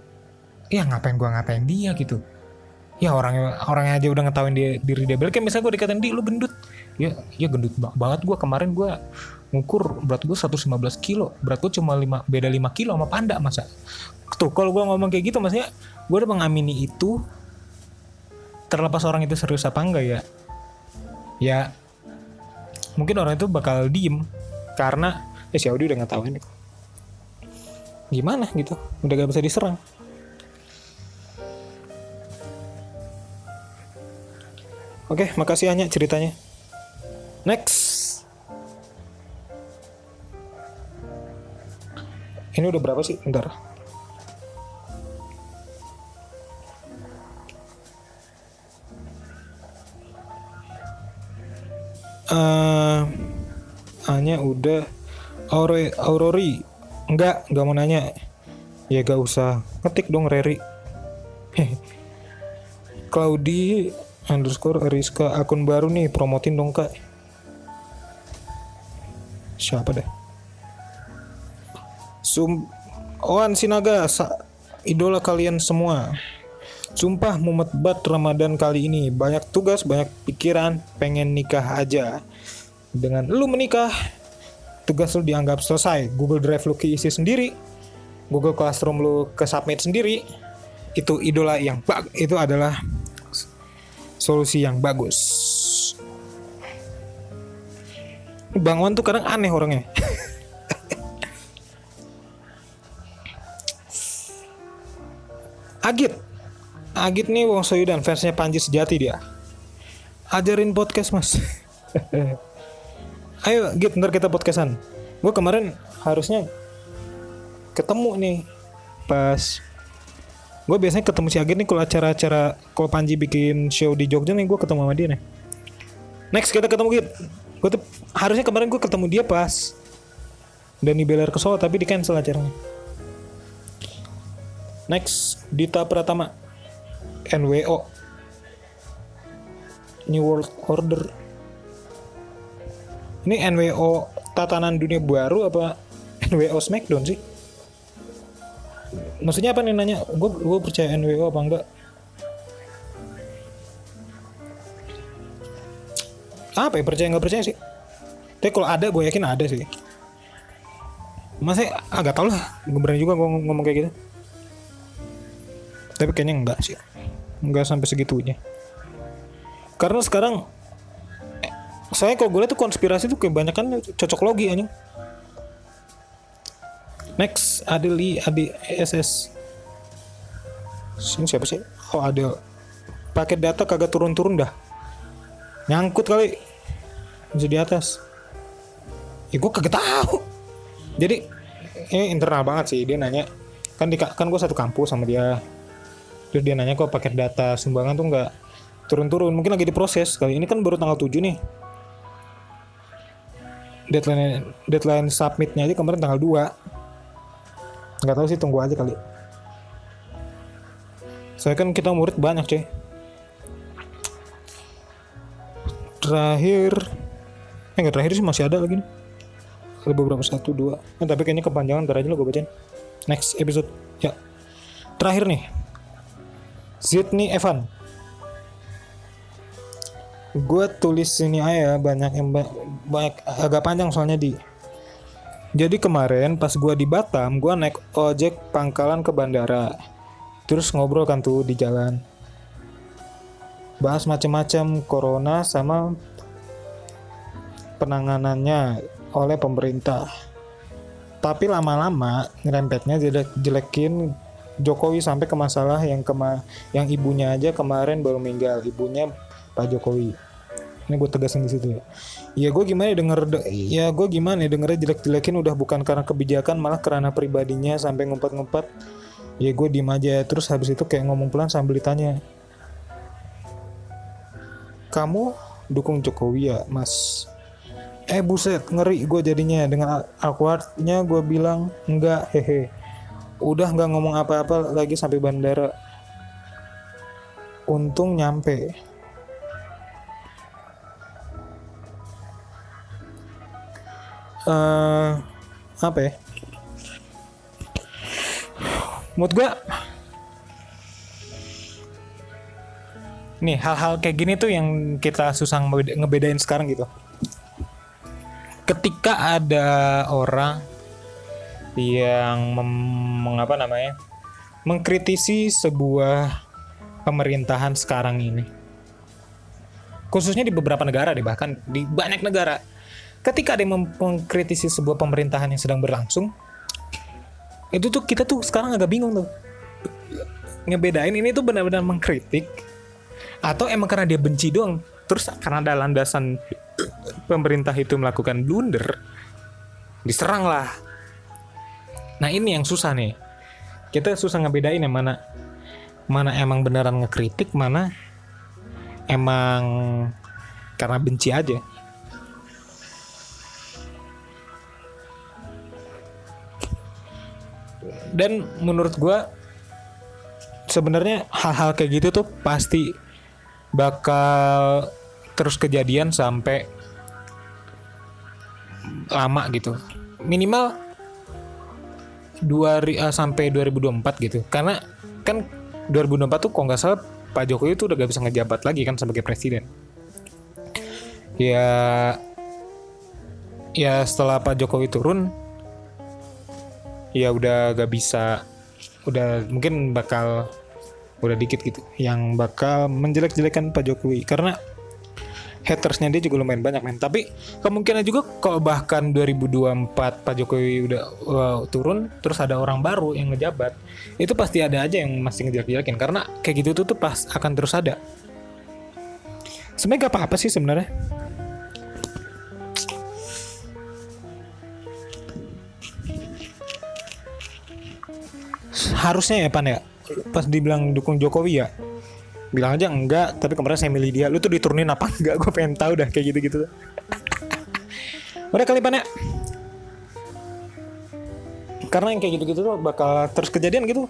Speaker 1: ya ngapain gue ngatain dia? gitu, ya orang orang aja udah ngetawain dia diri dia balik, kayak misalnya gue dikatain di lu gendut, ya ya gendut banget gue kemarin gue ngukur berat gue 115 kilo, berat gue cuma 5, beda 5 kilo sama panda masa, tuh kalau gue ngomong kayak gitu maksudnya gue udah mengamini itu terlepas orang itu serius apa enggak ya. Ya mungkin orang itu bakal diem karena ya si Audi udah ini gimana gitu. Udah gak bisa diserang Oke, makasih Anya ceritanya. Next. Ini udah berapa sih? Bentar. Uh, Anya udah Aurori, Aurori enggak enggak mau nanya ya gak usah ngetik dong Reri Claudi underscore Rizka akun baru nih promotin dong kak. Siapa deh? Sum Oan Sinaga sa- idola kalian semua. Sumpah mumet banget Ramadan kali ini. Banyak tugas, banyak pikiran Pengen nikah aja. Dengan lu menikah Tugas lu dianggap selesai. Google Drive lu keisi sendiri. Google Classroom lu ke submit sendiri. Itu idola yang bag Itu adalah Solusi yang bagus. Bang Wan tuh kadang aneh orangnya. Agit. Agit nih Wong Soyudan fansnya Panji sejati dia. Ajarin podcast mas. Ayo Git ntar kita podcastan. Gue kemarin harusnya ketemu nih pas gue biasanya ketemu si Agit nih kalau acara-acara kalau Panji bikin show di Jogja nih gue ketemu sama dia nih next kita ketemu Git gue tuh harusnya kemarin gue ketemu dia pas Dani Beler ke Solo tapi di cancel acaranya Next, Dita Pratama. NWO. New World Order. Ini NWO tatanan dunia baru apa NWO Smackdown sih? Maksudnya apa nih nanya? Gue gue percaya NWO apa enggak? Apa ya percaya nggak percaya sih? Tapi kalau ada gue yakin ada sih. Masa agak tau lah, gue berani juga ngomong, ngomong kayak gitu tapi kayaknya enggak sih enggak sampai segitunya karena sekarang eh, saya kalau gue lihat tuh konspirasi tuh kebanyakan cocok logi anjing next Adeli Adi SS ini siapa sih? Oh Adel paket data kagak turun-turun dah. Nyangkut kali. Masih di atas. Ya gue kagak tahu. Jadi ini internal banget sih. Dia nanya kan di kan gue satu kampus sama dia. Terus dia nanya kok paket data sumbangan tuh nggak turun-turun. Mungkin lagi diproses kali. Ini kan baru tanggal 7 nih. Deadline deadline submitnya aja kemarin tanggal 2 nggak tahu sih tunggu aja kali. Saya kan kita murid banyak cuy. Terakhir eh nggak terakhir sih masih ada lagi nih. Ada beberapa satu dua. Eh, tapi kayaknya kepanjangan ntar aja lo gue bacain. Next episode. Ya. Terakhir nih. Sydney Evan. Gue tulis sini aja banyak yang ba- banyak agak panjang soalnya di jadi kemarin pas gue di Batam gue naik ojek pangkalan ke bandara. Terus ngobrol kan tuh di jalan. Bahas macam-macam corona sama penanganannya oleh pemerintah. Tapi lama-lama ngerempetnya jelek jelekin Jokowi sampai ke masalah yang kema yang ibunya aja kemarin baru meninggal ibunya Pak Jokowi ini gue tegasin di situ ya. Ya gue gimana ya denger de- ya gue gimana ya dengernya jelek-jelekin udah bukan karena kebijakan malah karena pribadinya sampai ngumpet-ngumpet. Ya gue diem aja. Terus habis itu kayak ngomong pelan sambil ditanya kamu dukung Jokowi ya mas? Eh buset ngeri gue jadinya. Dengan awkwardnya gue bilang enggak hehe. Udah nggak ngomong apa-apa lagi sampai bandara. Untung nyampe eh apa ya? Menurut gue nih hal-hal kayak gini tuh yang kita susah ngebeda- ngebedain sekarang gitu. Ketika ada orang yang mengapa namanya mengkritisi sebuah pemerintahan sekarang ini khususnya di beberapa negara deh bahkan di banyak negara ketika ada yang mengkritisi sebuah pemerintahan yang sedang berlangsung itu tuh kita tuh sekarang agak bingung tuh. Ngebedain ini tuh benar-benar mengkritik atau emang karena dia benci doang. Terus karena ada landasan pemerintah itu melakukan blunder diserang lah. Nah ini yang susah nih. Kita susah ngebedain yang mana mana emang beneran ngekritik mana emang karena benci aja dan menurut gue sebenarnya hal-hal kayak gitu tuh pasti bakal terus kejadian sampai lama gitu. Minimal dua uh, sampai 2024 gitu. Karena kan 2024 tuh kok nggak salah Pak Jokowi itu udah gak bisa ngejabat lagi kan sebagai presiden. Ya ya setelah Pak Jokowi turun ya udah gak bisa. Udah mungkin bakal udah dikit gitu yang bakal menjelek-jelekan Pak Jokowi. Karena hatersnya dia juga lumayan banyak men. Tapi kemungkinan juga kalau bahkan 2024 Pak Jokowi udah uh, turun terus ada orang baru yang ngejabat itu pasti ada aja yang masih ngejelek-jelekin. Karena kayak gitu tuh, tuh pas akan terus ada. Sebenarnya gak apa-apa sih sebenarnya harusnya ya pan ya? Pas dibilang dukung Jokowi ya? Bilang aja enggak tapi kemarin saya milih dia. Lu tuh diturunin apa enggak? Gue pengen tahu dah kayak gitu gitu udah kali pan ya? Karena yang kayak gitu gitu tuh bakal terus kejadian gitu.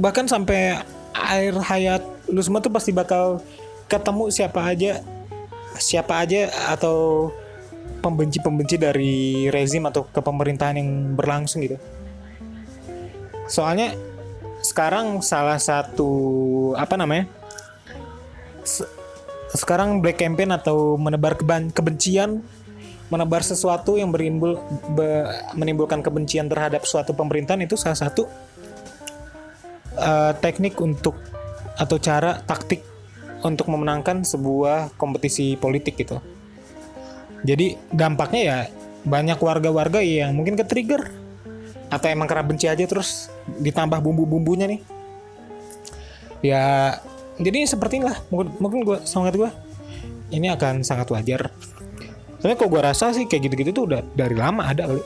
Speaker 1: Bahkan sampai air hayat lu semua tuh pasti bakal ketemu siapa aja siapa aja atau pembenci-pembenci dari rezim atau kepemerintahan yang berlangsung gitu soalnya sekarang salah satu apa namanya se sekarang black campaign atau menebar kebencian menebar sesuatu yang berimbul be, menimbulkan kebencian terhadap suatu pemerintahan itu salah satu uh, teknik untuk atau cara taktik untuk memenangkan sebuah kompetisi politik gitu. Jadi dampaknya ya banyak warga-warga yang mungkin ke trigger atau emang karena benci aja terus ditambah bumbu-bumbunya nih? Ya jadi seperti inilah. Mungkin mungkin gue sangat gue ini akan sangat wajar. Soalnya kok gue rasa sih kayak gitu-gitu tuh udah dari lama ada kali.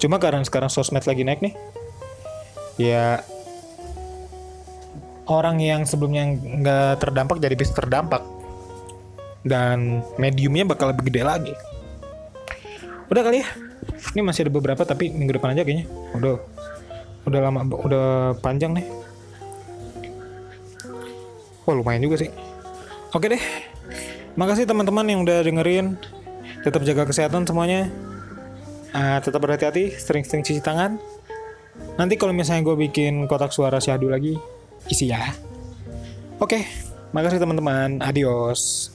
Speaker 1: Cuma karena sekarang sosmed lagi naik nih ya orang yang sebelumnya nggak terdampak jadi bisa terdampak. Dan mediumnya bakal lebih gede lagi udah kali ya? Ini masih ada beberapa tapi minggu depan aja kayaknya. Udah udah lama udah panjang nih. Wah lumayan juga sih. Oke deh. Makasih teman-teman yang udah dengerin. Tetap jaga kesehatan semuanya. Uh, Tetap berhati-hati Sering-sering cuci tangan. Nanti kalau misalnya gue bikin kotak suara syahdu lagi Isi ya. Oke Makasih teman-teman. Adios